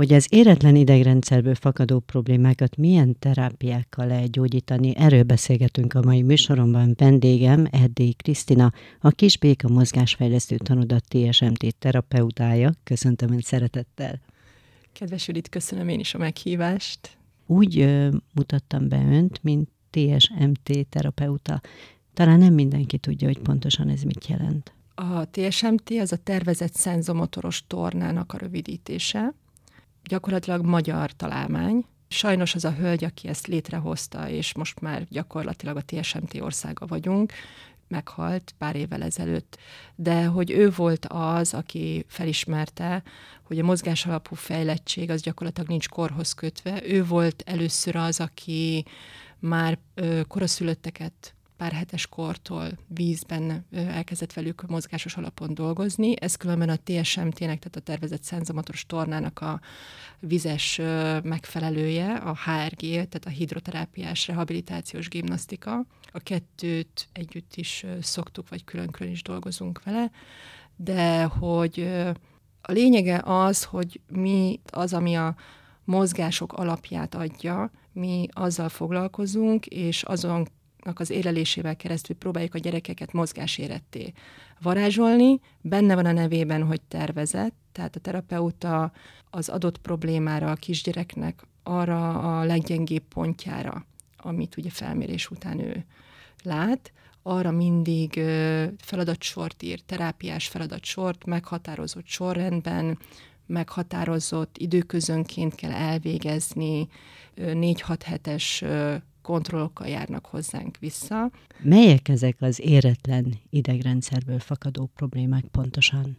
hogy az éretlen idegrendszerből fakadó problémákat milyen terápiákkal lehet gyógyítani. Erről beszélgetünk a mai műsoromban. Vendégem Erdély Krisztina, a Kisbéka mozgásfejlesztő tanudat TSMT terapeutája. Köszöntöm Önt szeretettel. Kedves Judit, köszönöm én is a meghívást. Úgy ö, mutattam be Önt, mint TSMT terapeuta. Talán nem mindenki tudja, hogy pontosan ez mit jelent. A TSMT az a tervezett szenzomotoros tornának a rövidítése. Gyakorlatilag magyar találmány. Sajnos az a hölgy, aki ezt létrehozta, és most már gyakorlatilag a TSMT országa vagyunk, meghalt pár évvel ezelőtt, de hogy ő volt az, aki felismerte, hogy a mozgás alapú fejlettség az gyakorlatilag nincs korhoz kötve. Ő volt először az, aki már koraszülötteket pár hetes kortól vízben elkezdett velük mozgásos alapon dolgozni. Ez különben a TSMT-nek, tehát a tervezett szenzomotoros tornának a vizes megfelelője, a HRG, tehát a hidroterápiás rehabilitációs gimnasztika. A kettőt együtt is szoktuk, vagy külön-külön is dolgozunk vele, de hogy a lényege az, hogy mi az, ami a mozgások alapját adja, mi azzal foglalkozunk, és azon az élelésével keresztül próbáljuk a gyerekeket mozgáséretté varázsolni. Benne van a nevében, hogy tervezett, tehát a terapeuta az adott problémára a kisgyereknek arra a leggyengébb pontjára, amit ugye felmérés után ő lát, arra mindig feladatsort ír, terápiás feladatsort, meghatározott sorrendben, meghatározott időközönként kell elvégezni, 4-6 hetes kontrollokkal járnak hozzánk vissza. Melyek ezek az éretlen idegrendszerből fakadó problémák pontosan?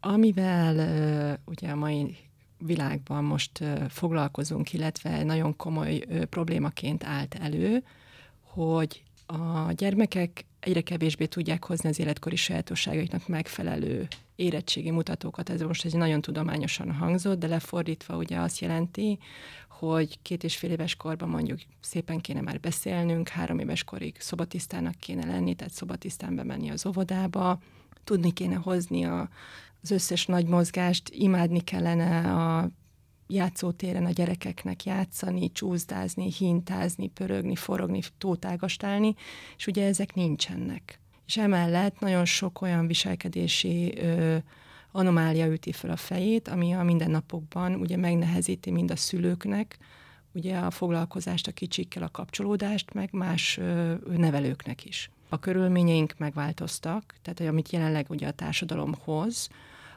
Amivel ugye a mai világban most foglalkozunk, illetve nagyon komoly problémaként állt elő, hogy a gyermekek egyre kevésbé tudják hozni az életkori sajátosságaiknak megfelelő érettségi mutatókat. Ez most egy nagyon tudományosan hangzott, de lefordítva ugye azt jelenti, hogy két és fél éves korban mondjuk szépen kéne már beszélnünk, három éves korig szobatisztának kéne lenni, tehát szobatisztán bemenni az óvodába, tudni kéne hozni a, az összes nagy mozgást, imádni kellene a játszótéren a gyerekeknek játszani, csúszdázni, hintázni, pörögni, forogni, tótágastálni, és ugye ezek nincsenek. És emellett nagyon sok olyan viselkedési ö, anomália üti fel a fejét, ami a mindennapokban ugye megnehezíti mind a szülőknek, ugye a foglalkozást a kicsikkel, a kapcsolódást, meg más nevelőknek is. A körülményeink megváltoztak, tehát amit jelenleg ugye a társadalom hoz,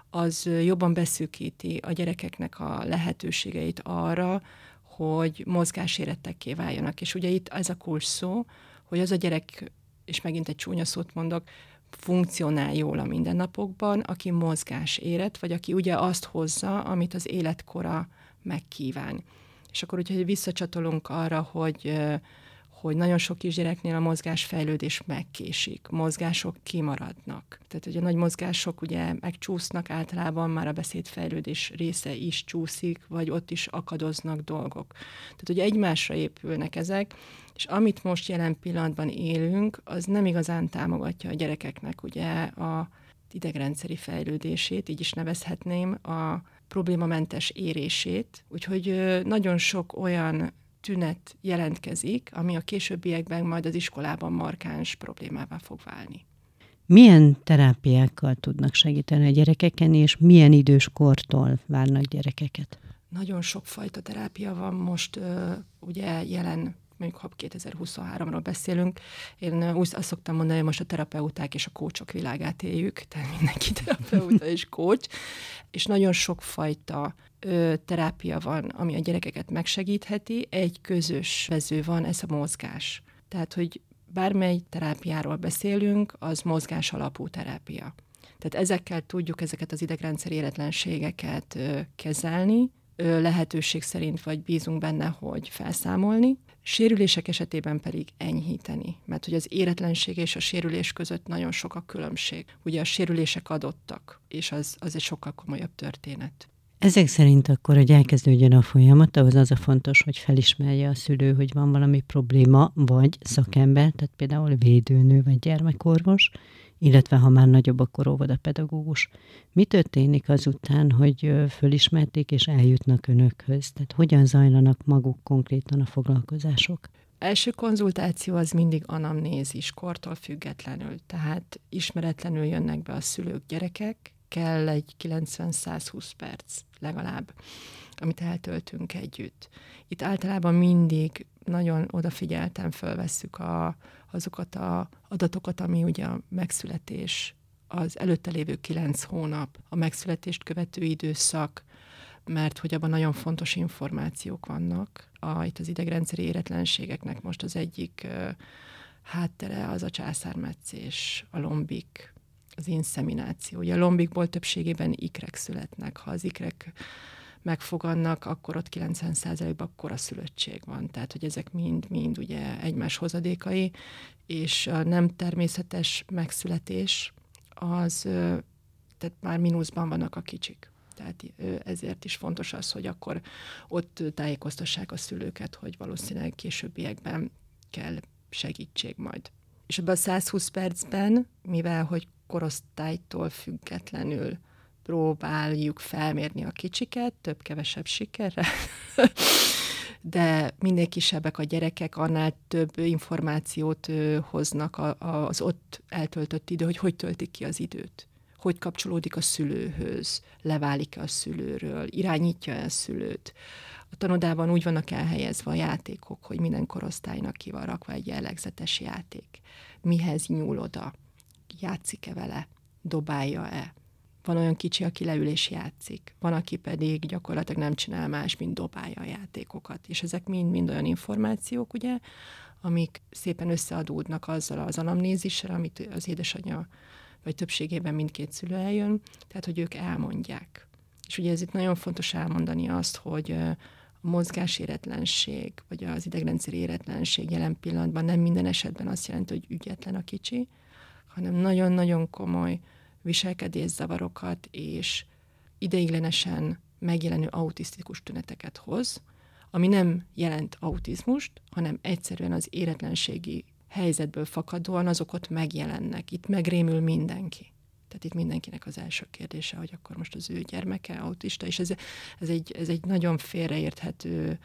az jobban beszűkíti a gyerekeknek a lehetőségeit arra, hogy mozgásérettekké váljanak. És ugye itt ez a kulcs szó, hogy az a gyerek, és megint egy csúnya szót mondok, funkcionál jól a mindennapokban, aki mozgás éret, vagy aki ugye azt hozza, amit az életkora megkíván. És akkor, hogyha visszacsatolunk arra, hogy hogy nagyon sok kisgyereknél a mozgásfejlődés megkésik, mozgások kimaradnak. Tehát, hogy a nagy mozgások ugye megcsúsznak általában, már a beszédfejlődés része is csúszik, vagy ott is akadoznak dolgok. Tehát, hogy egymásra épülnek ezek, és amit most jelen pillanatban élünk, az nem igazán támogatja a gyerekeknek ugye a idegrendszeri fejlődését, így is nevezhetném, a problémamentes érését. Úgyhogy nagyon sok olyan tünet jelentkezik, ami a későbbiekben majd az iskolában markáns problémává fog válni. Milyen terápiákkal tudnak segíteni a gyerekeken, és milyen idős kortól várnak gyerekeket? Nagyon sokfajta terápia van most, ugye jelen mondjuk ha 2023-ról beszélünk, én úgy azt szoktam mondani, hogy most a terapeuták és a kócsok világát éljük, tehát mindenki terapeuta és kócs, és nagyon sokfajta ö, terápia van, ami a gyerekeket megsegítheti, egy közös vező van, ez a mozgás. Tehát, hogy bármely terápiáról beszélünk, az mozgás alapú terápia. Tehát ezekkel tudjuk ezeket az idegrendszer éretlenségeket ö, kezelni, ö, lehetőség szerint vagy bízunk benne, hogy felszámolni, Sérülések esetében pedig enyhíteni, mert hogy az éretlenség és a sérülés között nagyon sok a különbség. Ugye a sérülések adottak, és az, az egy sokkal komolyabb történet. Ezek szerint akkor, hogy elkezdődjön a folyamat, ahhoz az a fontos, hogy felismerje a szülő, hogy van valami probléma, vagy szakember, tehát például védőnő vagy gyermekorvos, illetve ha már nagyobb, akkor óvoda pedagógus. Mi történik azután, hogy fölismerték és eljutnak önökhöz? Tehát hogyan zajlanak maguk konkrétan a foglalkozások? Első konzultáció az mindig anamnézis, kortól függetlenül. Tehát ismeretlenül jönnek be a szülők, gyerekek, kell egy 90-120 perc legalább, amit eltöltünk együtt. Itt általában mindig nagyon odafigyeltem, fölvesszük a, azokat az adatokat, ami ugye a megszületés, az előtte lévő kilenc hónap, a megszületést követő időszak, mert hogy abban nagyon fontos információk vannak. A, itt az idegrendszeri éretlenségeknek most az egyik uh, háttere az a császármetszés, a lombik, az inszemináció. Ugye a lombikból többségében ikrek születnek. Ha az ikrek megfogannak, akkor ott 90%-ban akkora szülöttség van. Tehát, hogy ezek mind-mind ugye egymás hozadékai, és a nem természetes megszületés az, tehát már mínuszban vannak a kicsik. Tehát ezért is fontos az, hogy akkor ott tájékoztassák a szülőket, hogy valószínűleg későbbiekben kell segítség majd. És ebben a 120 percben, mivel hogy korosztálytól függetlenül próbáljuk felmérni a kicsiket, több-kevesebb sikerre, de minél kisebbek a gyerekek, annál több információt hoznak az ott eltöltött idő, hogy hogy töltik ki az időt hogy kapcsolódik a szülőhöz, leválik-e a szülőről, irányítja-e a szülőt. A tanodában úgy vannak elhelyezve a játékok, hogy minden korosztálynak ki van rakva egy jellegzetes játék. Mihez nyúl oda? Játszik-e vele? Dobálja-e? Van olyan kicsi, aki leül és játszik. Van, aki pedig gyakorlatilag nem csinál más, mint dobálja a játékokat. És ezek mind-mind olyan információk, ugye, amik szépen összeadódnak azzal az anamnézissel, amit az édesanyja vagy többségében mindkét szülő eljön, tehát hogy ők elmondják. És ugye ez itt nagyon fontos elmondani azt, hogy a mozgáséretlenség, vagy az idegrendszeri éretlenség jelen pillanatban nem minden esetben azt jelenti, hogy ügyetlen a kicsi, hanem nagyon-nagyon komoly viselkedészavarokat és ideiglenesen megjelenő autisztikus tüneteket hoz, ami nem jelent autizmust, hanem egyszerűen az éretlenségi helyzetből fakadóan azok ott megjelennek. Itt megrémül mindenki. Tehát itt mindenkinek az első kérdése, hogy akkor most az ő gyermeke autista, és ez, ez, egy, ez egy nagyon félreérthető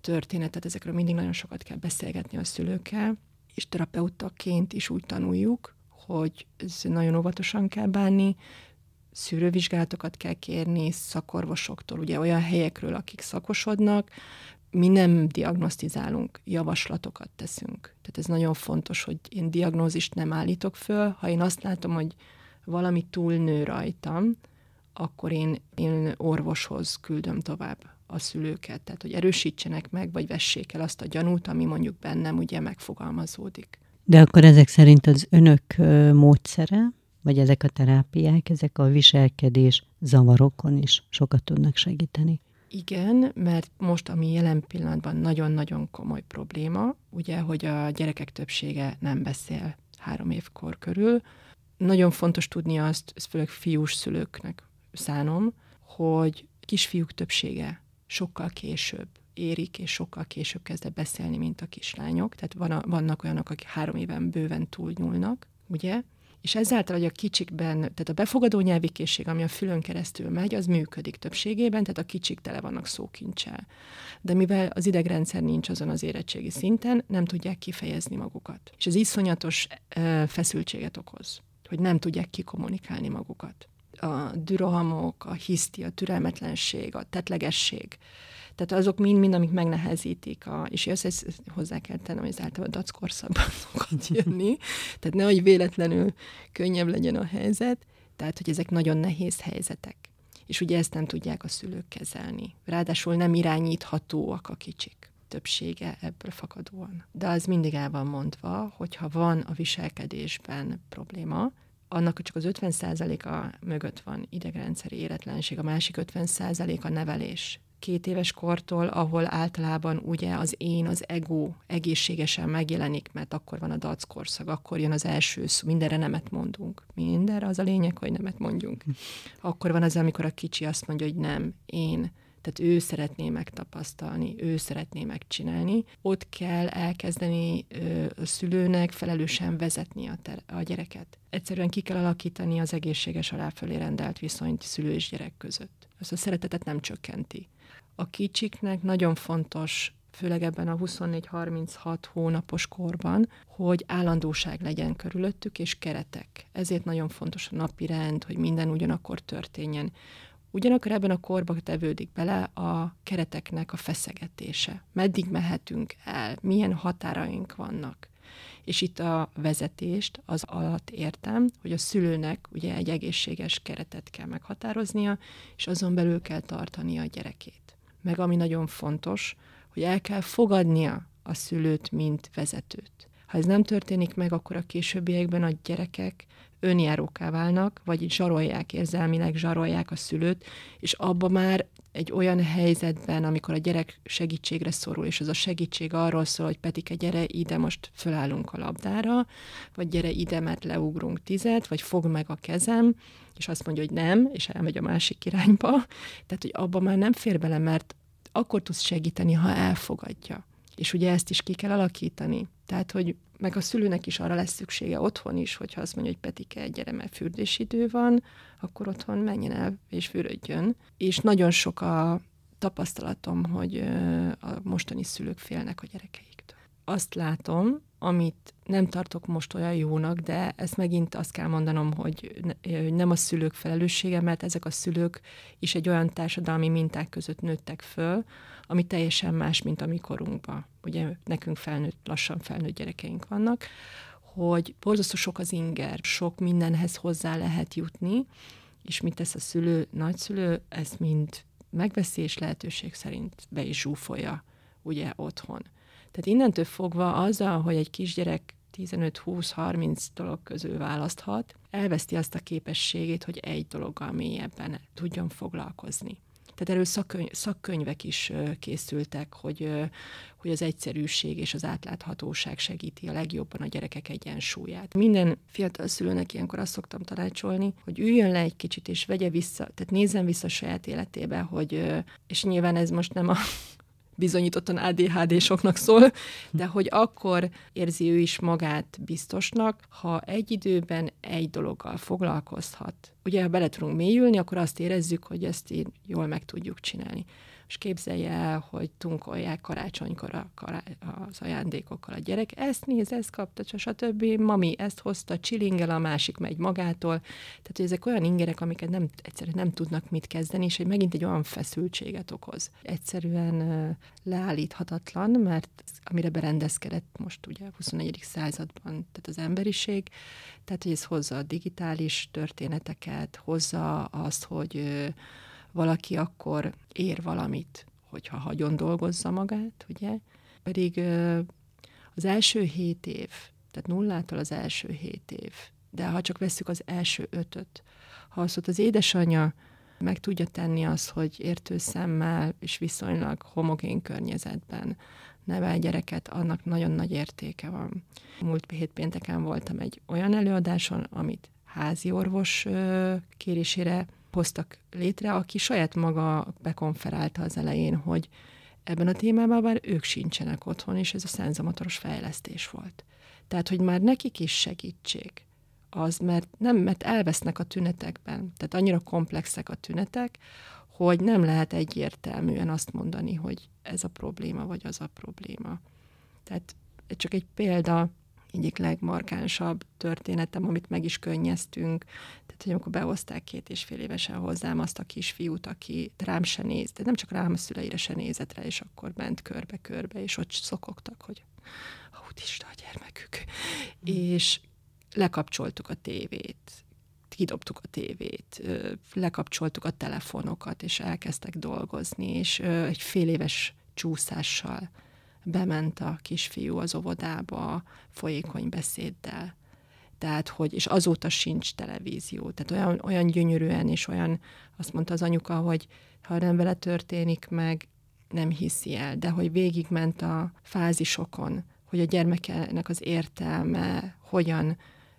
történet, tehát ezekről mindig nagyon sokat kell beszélgetni a szülőkkel, és terapeutaként is úgy tanuljuk, hogy ez nagyon óvatosan kell bánni, szűrővizsgálatokat kell kérni szakorvosoktól, ugye olyan helyekről, akik szakosodnak, mi nem diagnosztizálunk, javaslatokat teszünk. Tehát ez nagyon fontos, hogy én diagnózist nem állítok föl. Ha én azt látom, hogy valami túlnő rajtam, akkor én, én orvoshoz küldöm tovább a szülőket, tehát hogy erősítsenek meg, vagy vessék el azt a gyanút, ami mondjuk bennem ugye megfogalmazódik. De akkor ezek szerint az önök módszere, vagy ezek a terápiák, ezek a viselkedés zavarokon is sokat tudnak segíteni? Igen, mert most, ami jelen pillanatban nagyon-nagyon komoly probléma, ugye, hogy a gyerekek többsége nem beszél három évkor körül. Nagyon fontos tudni azt, ez főleg fiús szülőknek szánom, hogy kisfiúk többsége sokkal később érik, és sokkal később kezd beszélni, mint a kislányok. Tehát van a, vannak olyanok, akik három éven bőven túlnyúlnak, ugye? és ezáltal, hogy a kicsikben, tehát a befogadó nyelvi készség, ami a fülön keresztül megy, az működik többségében, tehát a kicsik tele vannak szókincsel. De mivel az idegrendszer nincs azon az érettségi szinten, nem tudják kifejezni magukat. És ez iszonyatos feszültséget okoz, hogy nem tudják kikommunikálni magukat. A dürohamok, a hiszti, a türelmetlenség, a tetlegesség, tehát azok mind-mind, amik megnehezítik, a, és ezt, hozzá kell tennem, hogy ez általában dac korszakban szokott jönni, tehát nehogy véletlenül könnyebb legyen a helyzet, tehát hogy ezek nagyon nehéz helyzetek. És ugye ezt nem tudják a szülők kezelni. Ráadásul nem irányíthatóak a kicsik többsége ebből fakadóan. De az mindig el van mondva, hogyha van a viselkedésben probléma, annak csak az 50%-a mögött van idegrendszeri éretlenség, a másik 50% a nevelés két éves kortól, ahol általában ugye az én, az ego egészségesen megjelenik, mert akkor van a dac korszak, akkor jön az első szó, mindenre nemet mondunk. Mindenre az a lényeg, hogy nemet mondjunk. Akkor van az, amikor a kicsi azt mondja, hogy nem, én tehát ő szeretné megtapasztalni, ő szeretné megcsinálni, ott kell elkezdeni a szülőnek felelősen vezetni a, ter- a gyereket. Egyszerűen ki kell alakítani az egészséges aláfölé rendelt viszonyt szülő és gyerek között. Ez a szeretetet nem csökkenti. A kicsiknek nagyon fontos főleg ebben a 24-36 hónapos korban, hogy állandóság legyen körülöttük, és keretek. Ezért nagyon fontos a napi rend, hogy minden ugyanakkor történjen. Ugyanakkor ebben a korban tevődik bele a kereteknek a feszegetése. Meddig mehetünk el, milyen határaink vannak. És itt a vezetést az alatt értem, hogy a szülőnek ugye egy egészséges keretet kell meghatároznia, és azon belül kell tartania a gyerekét. Meg ami nagyon fontos, hogy el kell fogadnia a szülőt, mint vezetőt. Ha ez nem történik meg, akkor a későbbiekben a gyerekek önjáróká válnak, vagy zsarolják, érzelmileg zsarolják a szülőt, és abba már egy olyan helyzetben, amikor a gyerek segítségre szorul, és az a segítség arról szól, hogy Petike, gyere ide, most fölállunk a labdára, vagy gyere ide, mert leugrunk tizet, vagy fog meg a kezem, és azt mondja, hogy nem, és elmegy a másik irányba. Tehát, hogy abba már nem fér bele, mert akkor tudsz segíteni, ha elfogadja. És ugye ezt is ki kell alakítani. Tehát, hogy meg a szülőnek is arra lesz szüksége otthon is, hogyha azt mondja, hogy Petike, gyere, mert fürdésidő van, akkor otthon menjen el és fürödjön. És nagyon sok a tapasztalatom, hogy a mostani szülők félnek a gyerekeiktől. Azt látom, amit nem tartok most olyan jónak, de ezt megint azt kell mondanom, hogy nem a szülők felelőssége, mert ezek a szülők is egy olyan társadalmi minták között nőttek föl, ami teljesen más, mint a mi korunkban. Ugye nekünk felnőtt, lassan felnőtt gyerekeink vannak, hogy borzasztó sok az inger, sok mindenhez hozzá lehet jutni, és mit tesz a szülő, nagyszülő, ezt mind megveszi, és lehetőség szerint be is zsúfolja ugye otthon. Tehát innentől fogva azzal, hogy egy kisgyerek 15-20-30 dolog közül választhat, elveszti azt a képességét, hogy egy dologgal mélyebben tudjon foglalkozni. Tehát erről szakkönyv, szakkönyvek is készültek, hogy, hogy az egyszerűség és az átláthatóság segíti a legjobban a gyerekek egyensúlyát. Minden fiatal szülőnek ilyenkor azt szoktam tanácsolni, hogy üljön le egy kicsit és vegye vissza, tehát nézzen vissza a saját életébe, hogy, és nyilván ez most nem a bizonyítottan ADHD-soknak szól, de hogy akkor érzi ő is magát biztosnak, ha egy időben egy dologgal foglalkozhat. Ugye, ha bele tudunk mélyülni, akkor azt érezzük, hogy ezt így jól meg tudjuk csinálni és képzelje el, hogy tunkolják karácsonykor a, kará- az ajándékokkal a gyerek, ezt néz, ezt kapta, stb. Mami ezt hozta, csilingel, a másik megy magától. Tehát, hogy ezek olyan ingerek, amiket nem, egyszerűen nem tudnak mit kezdeni, és hogy megint egy olyan feszültséget okoz. Egyszerűen leállíthatatlan, mert amire berendezkedett most ugye a 21. században, tehát az emberiség, tehát hogy ez hozza a digitális történeteket, hozza azt, hogy valaki akkor ér valamit, hogyha hagyjon dolgozza magát, ugye? Pedig az első hét év, tehát nullától az első hét év, de ha csak veszük az első ötöt, ha azt az édesanyja meg tudja tenni azt, hogy értő szemmel és viszonylag homogén környezetben nevel gyereket, annak nagyon nagy értéke van. Múlt hét pénteken voltam egy olyan előadáson, amit házi orvos kérésére hoztak létre, aki saját maga bekonferálta az elején, hogy ebben a témában már ők sincsenek otthon, és ez a szenzamatoros fejlesztés volt. Tehát, hogy már nekik is segítség az, mert nem, mert elvesznek a tünetekben, tehát annyira komplexek a tünetek, hogy nem lehet egyértelműen azt mondani, hogy ez a probléma, vagy az a probléma. Tehát csak egy példa, egyik legmarkánsabb történetem, amit meg is könnyeztünk. Tehát, hogy amikor behozták két és fél évesen hozzám azt a kisfiút, aki rám se néz, de nem csak rám a szüleire se nézett rá, és akkor ment körbe-körbe, és ott szokogtak, hogy autista a gyermekük. Mm. És lekapcsoltuk a tévét, kidobtuk a tévét, lekapcsoltuk a telefonokat, és elkezdtek dolgozni, és egy fél éves csúszással bement a kisfiú az óvodába folyékony beszéddel. Tehát, hogy, és azóta sincs televízió. Tehát olyan, olyan gyönyörűen, és olyan, azt mondta az anyuka, hogy ha nem vele történik meg, nem hiszi el, de hogy végigment a fázisokon, hogy a gyermekenek az értelme hogyan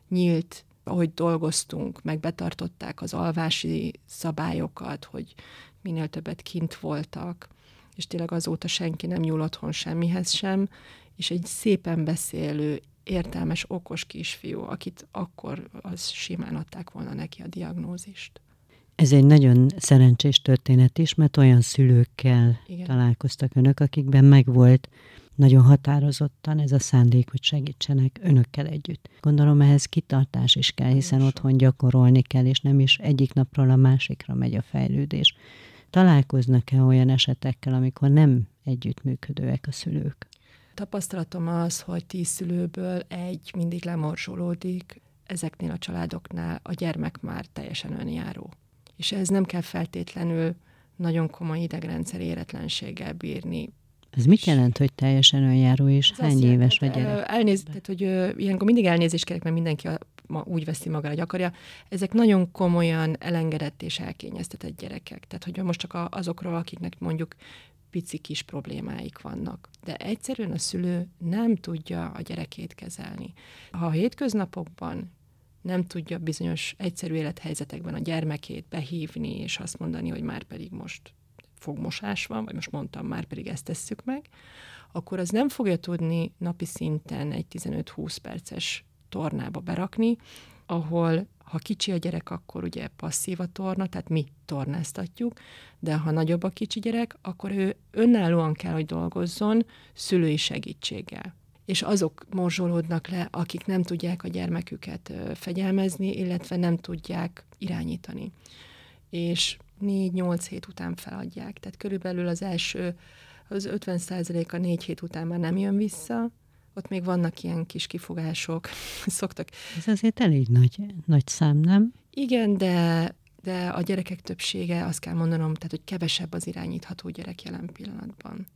nyílt ahogy dolgoztunk, meg betartották az alvási szabályokat, hogy minél többet kint voltak, és tényleg azóta senki nem nyúl otthon semmihez sem, és egy szépen beszélő, értelmes, okos kisfiú, akit akkor az simán adták volna neki a diagnózist. Ez egy nagyon szerencsés történet is, mert olyan szülőkkel Igen. találkoztak önök, akikben megvolt nagyon határozottan ez a szándék, hogy segítsenek önökkel együtt. Gondolom ehhez kitartás is kell, hiszen otthon gyakorolni kell, és nem is egyik napról a másikra megy a fejlődés. Találkoznak-e olyan esetekkel, amikor nem együttműködőek a szülők? Tapasztalatom az, hogy tíz szülőből egy mindig lemorzsolódik, ezeknél a családoknál a gyermek már teljesen önjáró. És ez nem kell feltétlenül nagyon komoly idegrendszer éretlenséggel bírni. Ez mit jelent, hogy teljesen önjáró, és Ez hány éves a gyerek? Elnéz, tehát, hogy ilyenkor mindig elnézést kérek, mert mindenki a, ma úgy veszi magára, hogy akarja. Ezek nagyon komolyan elengedett és elkényeztetett gyerekek. Tehát, hogy most csak azokról, akiknek mondjuk pici kis problémáik vannak. De egyszerűen a szülő nem tudja a gyerekét kezelni. Ha a hétköznapokban nem tudja bizonyos egyszerű élethelyzetekben a gyermekét behívni, és azt mondani, hogy már pedig most fogmosás van, vagy most mondtam, már pedig ezt tesszük meg, akkor az nem fogja tudni napi szinten egy 15-20 perces tornába berakni, ahol ha kicsi a gyerek, akkor ugye passzív a torna, tehát mi tornáztatjuk, de ha nagyobb a kicsi gyerek, akkor ő önállóan kell, hogy dolgozzon szülői segítséggel. És azok morzsolódnak le, akik nem tudják a gyermeküket fegyelmezni, illetve nem tudják irányítani. És 4-8 hét után feladják. Tehát körülbelül az első, az 50 a négy hét után már nem jön vissza, ott még vannak ilyen kis kifogások, szoktak. Ez azért elég nagy, nagy szám, nem? Igen, de, de a gyerekek többsége, azt kell mondanom, tehát, hogy kevesebb az irányítható gyerek jelen pillanatban.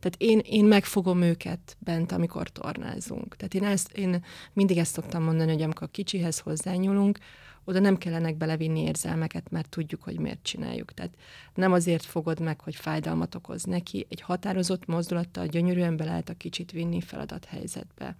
Tehát én, én megfogom őket bent, amikor tornázunk. Tehát én, ezt, én mindig ezt szoktam mondani, hogy amikor a kicsihez hozzányúlunk, oda nem kellenek belevinni érzelmeket, mert tudjuk, hogy miért csináljuk. Tehát nem azért fogod meg, hogy fájdalmat okoz neki, egy határozott mozdulattal gyönyörűen be lehet a kicsit vinni feladathelyzetbe.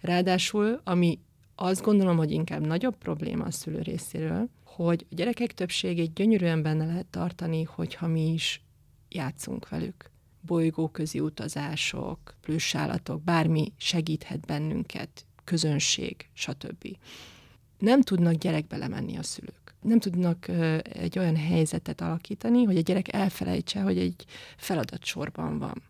Ráadásul, ami azt gondolom, hogy inkább nagyobb probléma a szülő részéről, hogy a gyerekek többségét gyönyörűen benne lehet tartani, hogyha mi is játszunk velük. Bolygóközi utazások, plüssállatok, bármi segíthet bennünket, közönség, stb nem tudnak gyerekbe lemenni a szülők. Nem tudnak egy olyan helyzetet alakítani, hogy a gyerek elfelejtse, hogy egy feladat sorban van.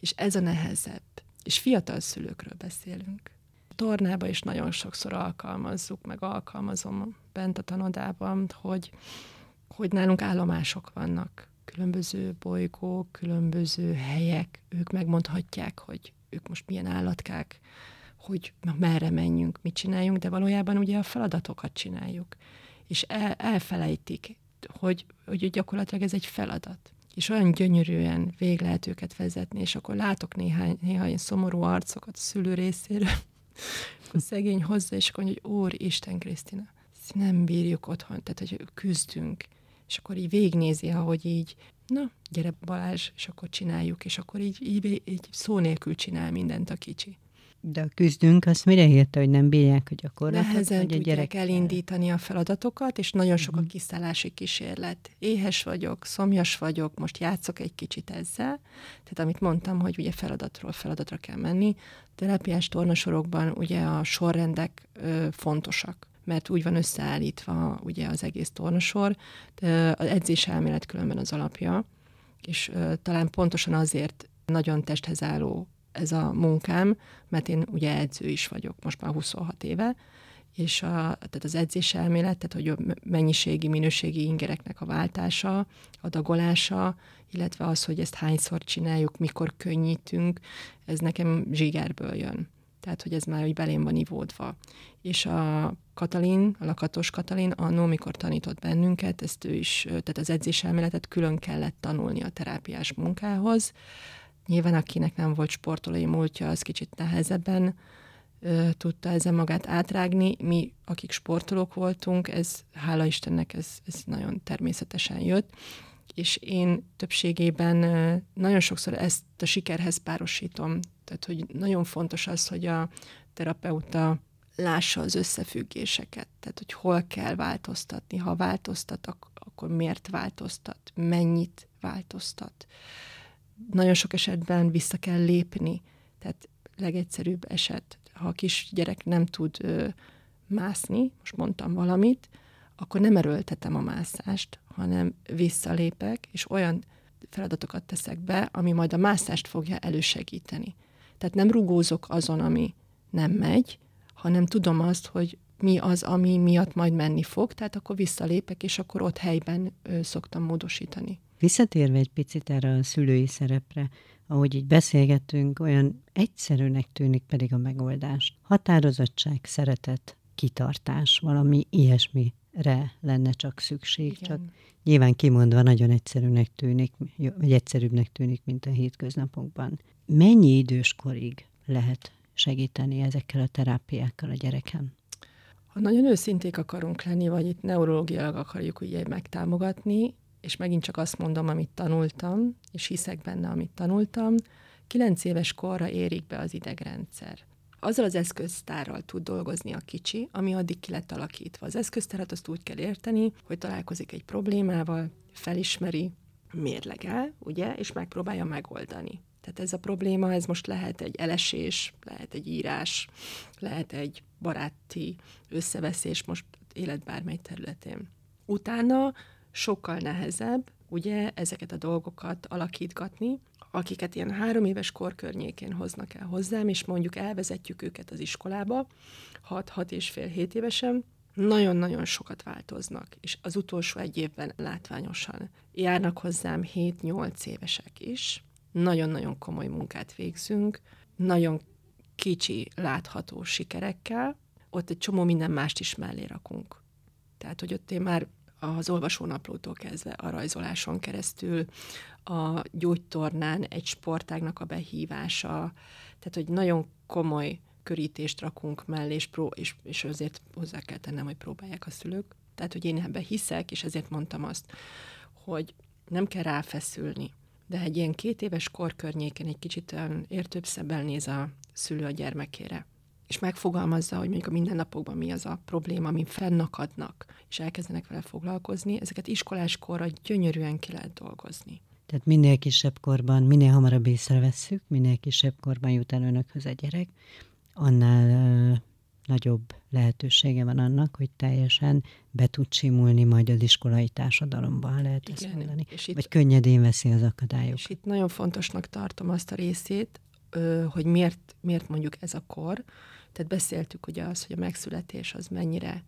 És ez a nehezebb. És fiatal szülőkről beszélünk. A tornába is nagyon sokszor alkalmazzuk, meg alkalmazom bent a tanodában, hogy, hogy nálunk állomások vannak. Különböző bolygók, különböző helyek. Ők megmondhatják, hogy ők most milyen állatkák, hogy merre menjünk, mit csináljunk, de valójában ugye a feladatokat csináljuk. És el, elfelejtik, hogy, hogy gyakorlatilag ez egy feladat. És olyan gyönyörűen vég lehet őket vezetni, és akkor látok néhány, ilyen szomorú arcokat a szülő részéről, akkor szegény hozzá, és akkor mondja, hogy Úr Isten Krisztina, nem bírjuk otthon, tehát hogy küzdünk. És akkor így végnézi, ahogy így, na, gyere Balázs, és akkor csináljuk, és akkor így, így, így szó nélkül csinál mindent a kicsi. De a küzdünk, azt mire érte, hogy nem bírják a gyakorlatot? Nehezen hogy a gyerek elindítani a feladatokat, és nagyon sok a mhm. kiszállási kísérlet. Éhes vagyok, szomjas vagyok, most játszok egy kicsit ezzel. Tehát amit mondtam, hogy ugye feladatról feladatra kell menni. Terápiás tornasorokban ugye a sorrendek ö, fontosak mert úgy van összeállítva ugye az egész tornasor. Az edzés elmélet különben az alapja, és ö, talán pontosan azért nagyon testhez álló ez a munkám, mert én ugye edző is vagyok most már 26 éve, és a, tehát az edzés elmélet, tehát hogy mennyiségi, minőségi ingereknek a váltása, a dagolása, illetve az, hogy ezt hányszor csináljuk, mikor könnyítünk, ez nekem zsigerből jön. Tehát, hogy ez már úgy belém van ivódva. És a Katalin, a lakatos Katalin, annó, mikor tanított bennünket, ezt ő is, tehát az edzés elméletet külön kellett tanulni a terápiás munkához, Nyilván akinek nem volt sportolói múltja, az kicsit nehezebben ö, tudta ezen magát átrágni. Mi, akik sportolók voltunk, ez hála Istennek ez, ez nagyon természetesen jött, és én többségében nagyon sokszor ezt a sikerhez párosítom. Tehát, hogy nagyon fontos az, hogy a terapeuta lássa az összefüggéseket, tehát hogy hol kell változtatni, ha változtat, akkor miért változtat, mennyit változtat. Nagyon sok esetben vissza kell lépni, tehát legegyszerűbb eset, ha a kisgyerek nem tud ö, mászni, most mondtam valamit, akkor nem erőltetem a mászást, hanem visszalépek, és olyan feladatokat teszek be, ami majd a mászást fogja elősegíteni. Tehát nem rugózok azon, ami nem megy, hanem tudom azt, hogy mi az, ami miatt majd menni fog, tehát akkor visszalépek, és akkor ott helyben ö, szoktam módosítani. Visszatérve egy picit erre a szülői szerepre, ahogy így beszélgetünk, olyan egyszerűnek tűnik pedig a megoldás. Határozottság, szeretet, kitartás, valami ilyesmire lenne csak szükség, Igen. csak nyilván kimondva nagyon egyszerűnek tűnik, vagy egyszerűbbnek tűnik, mint a hétköznapokban. Mennyi időskorig lehet segíteni ezekkel a terápiákkal a gyereken? Ha nagyon őszinték akarunk lenni, vagy itt neurológiailag akarjuk ugye megtámogatni, és megint csak azt mondom, amit tanultam, és hiszek benne, amit tanultam, kilenc éves korra érik be az idegrendszer. Azzal az eszköztárral tud dolgozni a kicsi, ami addig ki lett alakítva. Az eszköztárat azt úgy kell érteni, hogy találkozik egy problémával, felismeri, mérlegel, ugye, és megpróbálja megoldani. Tehát ez a probléma, ez most lehet egy elesés, lehet egy írás, lehet egy baráti összeveszés most élet bármely területén. Utána sokkal nehezebb, ugye, ezeket a dolgokat alakítgatni, akiket ilyen három éves kor környékén hoznak el hozzám, és mondjuk elvezetjük őket az iskolába, 6-6 és fél 7 évesen, nagyon-nagyon sokat változnak, és az utolsó egy évben látványosan. Járnak hozzám 7-8 évesek is, nagyon-nagyon komoly munkát végzünk, nagyon kicsi, látható sikerekkel, ott egy csomó minden mást is mellé rakunk. Tehát, hogy ott én már az olvasónaplótól kezdve a rajzoláson keresztül, a gyógytornán egy sportágnak a behívása, tehát, hogy nagyon komoly körítést rakunk mellé, és, pró- és, és azért hozzá kell tennem, hogy próbálják a szülők. Tehát, hogy én ebben hiszek, és ezért mondtam azt, hogy nem kell ráfeszülni, de egy ilyen két éves kor környéken egy kicsit értőbb szebbel néz a szülő a gyermekére és megfogalmazza, hogy mondjuk a mindennapokban mi az a probléma, ami fennakadnak, és elkezdenek vele foglalkozni, ezeket iskolás korra gyönyörűen ki lehet dolgozni. Tehát minél kisebb korban, minél hamarabb észrevesszük, minél kisebb korban jut el önökhöz a gyerek, annál ö, nagyobb lehetősége van annak, hogy teljesen be tud simulni majd az iskolai társadalomban, lehet Igen, ezt mondani. És itt, Vagy könnyedén veszi az akadályokat. És itt nagyon fontosnak tartom azt a részét, ö, hogy miért, miért mondjuk ez a kor, tehát beszéltük ugye az, hogy a megszületés az mennyire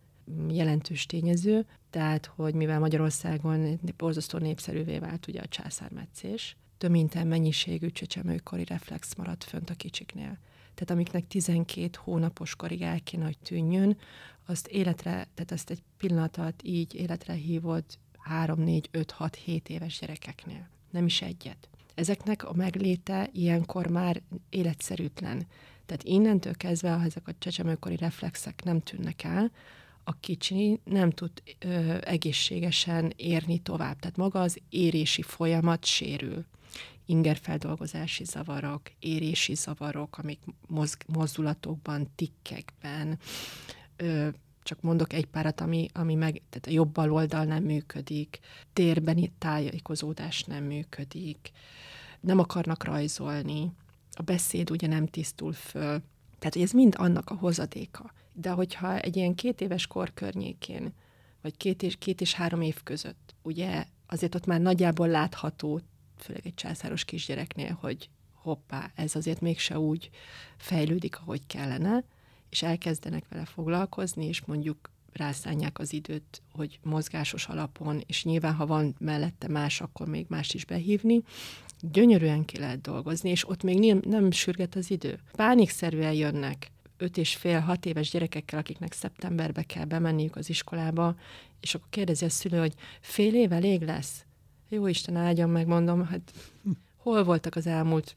jelentős tényező, tehát, hogy mivel Magyarországon borzasztó népszerűvé vált ugye a császármetszés, töménytelen mennyiségű csecsemőkori reflex maradt fönt a kicsiknél. Tehát amiknek 12 hónapos korig el kéne, hogy tűnjön, azt életre, tehát ezt egy pillanat alatt így életre hívott 3, 4, 5, 6, 7 éves gyerekeknél. Nem is egyet. Ezeknek a megléte ilyenkor már életszerűtlen. Tehát innentől kezdve, ha ezek a csecsemőkori reflexek nem tűnnek el, a kicsi nem tud ö, egészségesen érni tovább. Tehát maga az érési folyamat sérül. Ingerfeldolgozási zavarok, érési zavarok, amik mozg, mozdulatokban, tikkekben, ö, csak mondok egy párat, ami, ami meg, tehát a jobb oldal nem működik, térben tájékozódás nem működik, nem akarnak rajzolni, a beszéd ugye nem tisztul föl. Tehát, hogy ez mind annak a hozadéka. De hogyha egy ilyen két éves kor környékén, vagy két és, két és három év között, ugye azért ott már nagyjából látható, főleg egy császáros kisgyereknél, hogy hoppá, ez azért mégse úgy fejlődik, ahogy kellene, és elkezdenek vele foglalkozni, és mondjuk rászánják az időt, hogy mozgásos alapon, és nyilván, ha van mellette más, akkor még más is behívni, gyönyörűen ki lehet dolgozni, és ott még nem, nem sürget az idő. Pánikszerűen jönnek öt és fél, hat éves gyerekekkel, akiknek szeptemberbe kell bemenniük az iskolába, és akkor kérdezi a szülő, hogy fél év elég lesz? Jó Isten áldjon meg, mondom, hát hol voltak az elmúlt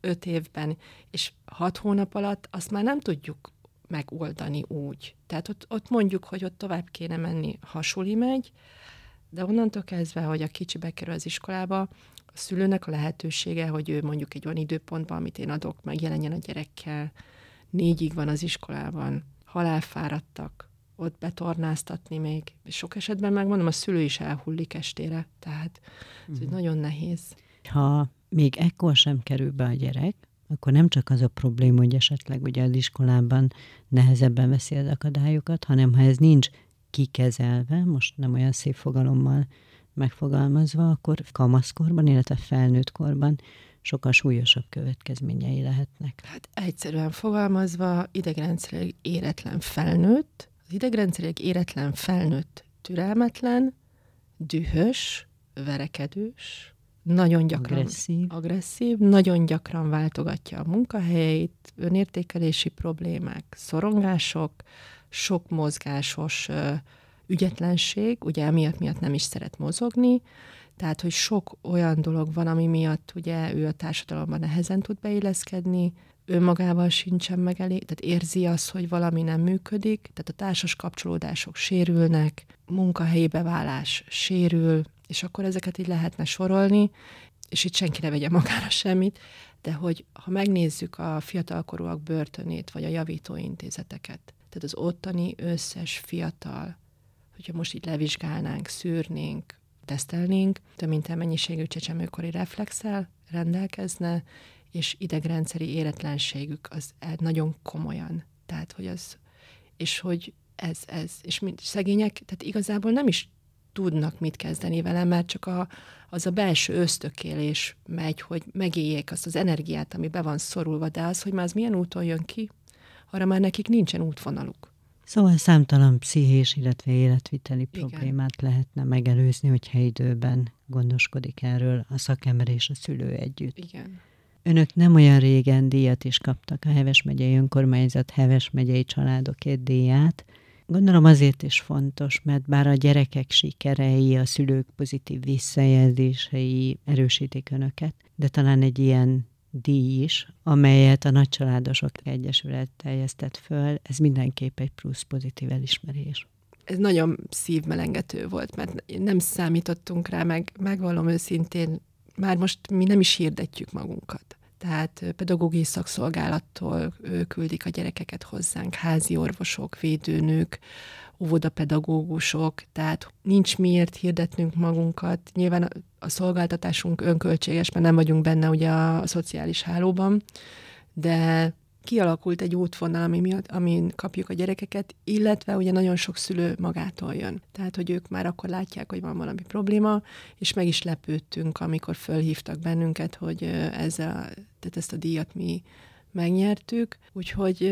öt évben, és hat hónap alatt azt már nem tudjuk megoldani úgy. Tehát ott, ott mondjuk, hogy ott tovább kéne menni, ha suli megy, de onnantól kezdve, hogy a kicsi bekerül az iskolába, a szülőnek a lehetősége, hogy ő mondjuk egy olyan időpontban, amit én adok, megjelenjen a gyerekkel, négyig van az iskolában, halálfáradtak, ott betornáztatni még. Sok esetben megmondom, a szülő is elhullik estére, tehát ez uh-huh. nagyon nehéz. Ha még ekkor sem kerül be a gyerek, akkor nem csak az a probléma, hogy esetleg ugye az iskolában nehezebben veszi az akadályokat, hanem ha ez nincs kikezelve, most nem olyan szép fogalommal megfogalmazva, akkor kamaszkorban, illetve felnőtt korban sokkal súlyosabb következményei lehetnek. Hát egyszerűen fogalmazva idegrendszerileg éretlen felnőtt, az idegrendszerileg éretlen felnőtt türelmetlen, dühös, verekedős, nagyon gyakran agresszív. agresszív, nagyon gyakran váltogatja a munkahelyét, önértékelési problémák, szorongások, sok mozgásos ügyetlenség, ugye emiatt miatt nem is szeret mozogni, tehát, hogy sok olyan dolog van, ami miatt ugye ő a társadalomban nehezen tud beilleszkedni, önmagával sincsen meg elég, tehát érzi azt, hogy valami nem működik, tehát a társas kapcsolódások sérülnek, munkahelyi beválás sérül, és akkor ezeket így lehetne sorolni, és itt senki ne vegye magára semmit, de hogy ha megnézzük a fiatalkorúak börtönét, vagy a javítóintézeteket, tehát az ottani összes fiatal, hogyha most itt levizsgálnánk, szűrnénk, tesztelnénk, több mint mennyiségű csecsemőkori reflexel rendelkezne, és idegrendszeri éretlenségük az nagyon komolyan. Tehát, hogy az, és hogy ez, ez, és mint szegények, tehát igazából nem is tudnak mit kezdeni vele, mert csak a, az a belső ösztökélés megy, hogy megéljék azt az energiát, ami be van szorulva, de az, hogy már az milyen úton jön ki, arra már nekik nincsen útvonaluk. Szóval számtalan pszichés, illetve életviteli Igen. problémát lehetne megelőzni, hogyha időben gondoskodik erről a szakember és a szülő együtt. Igen. Önök nem olyan régen díjat is kaptak a Heves megyei önkormányzat Heves megyei családokért díját. Gondolom azért is fontos, mert bár a gyerekek sikerei, a szülők pozitív visszajelzései erősítik önöket, de talán egy ilyen díj is, amelyet a Nagycsaládosok Egyesület teljesztett föl, ez mindenképp egy plusz pozitív elismerés. Ez nagyon szívmelengető volt, mert nem számítottunk rá, meg megvallom őszintén, már most mi nem is hirdetjük magunkat. Tehát pedagógiai szakszolgálattól küldik a gyerekeket hozzánk, házi orvosok, védőnők, óvodapedagógusok, tehát nincs miért hirdetnünk magunkat. Nyilván a, a szolgáltatásunk önköltséges, mert nem vagyunk benne ugye a, a szociális hálóban, de kialakult egy útvonal, ami miatt, amin kapjuk a gyerekeket, illetve ugye nagyon sok szülő magától jön. Tehát, hogy ők már akkor látják, hogy van valami probléma, és meg is lepődtünk, amikor fölhívtak bennünket, hogy ezzel, tehát ezt a díjat mi megnyertük, úgyhogy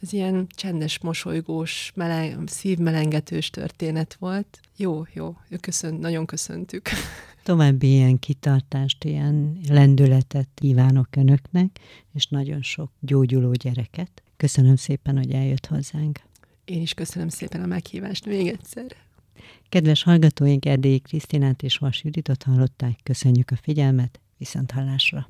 ez ilyen csendes, mosolygós, meleg, szívmelengetős történet volt. Jó, jó, köszön, nagyon köszöntük. További ilyen kitartást, ilyen lendületet kívánok Önöknek, és nagyon sok gyógyuló gyereket. Köszönöm szépen, hogy eljött hozzánk. Én is köszönöm szépen a meghívást még egyszer. Kedves hallgatóink, Erdélyi Krisztinát és Vas Juditot hallották. Köszönjük a figyelmet, viszont hallásra.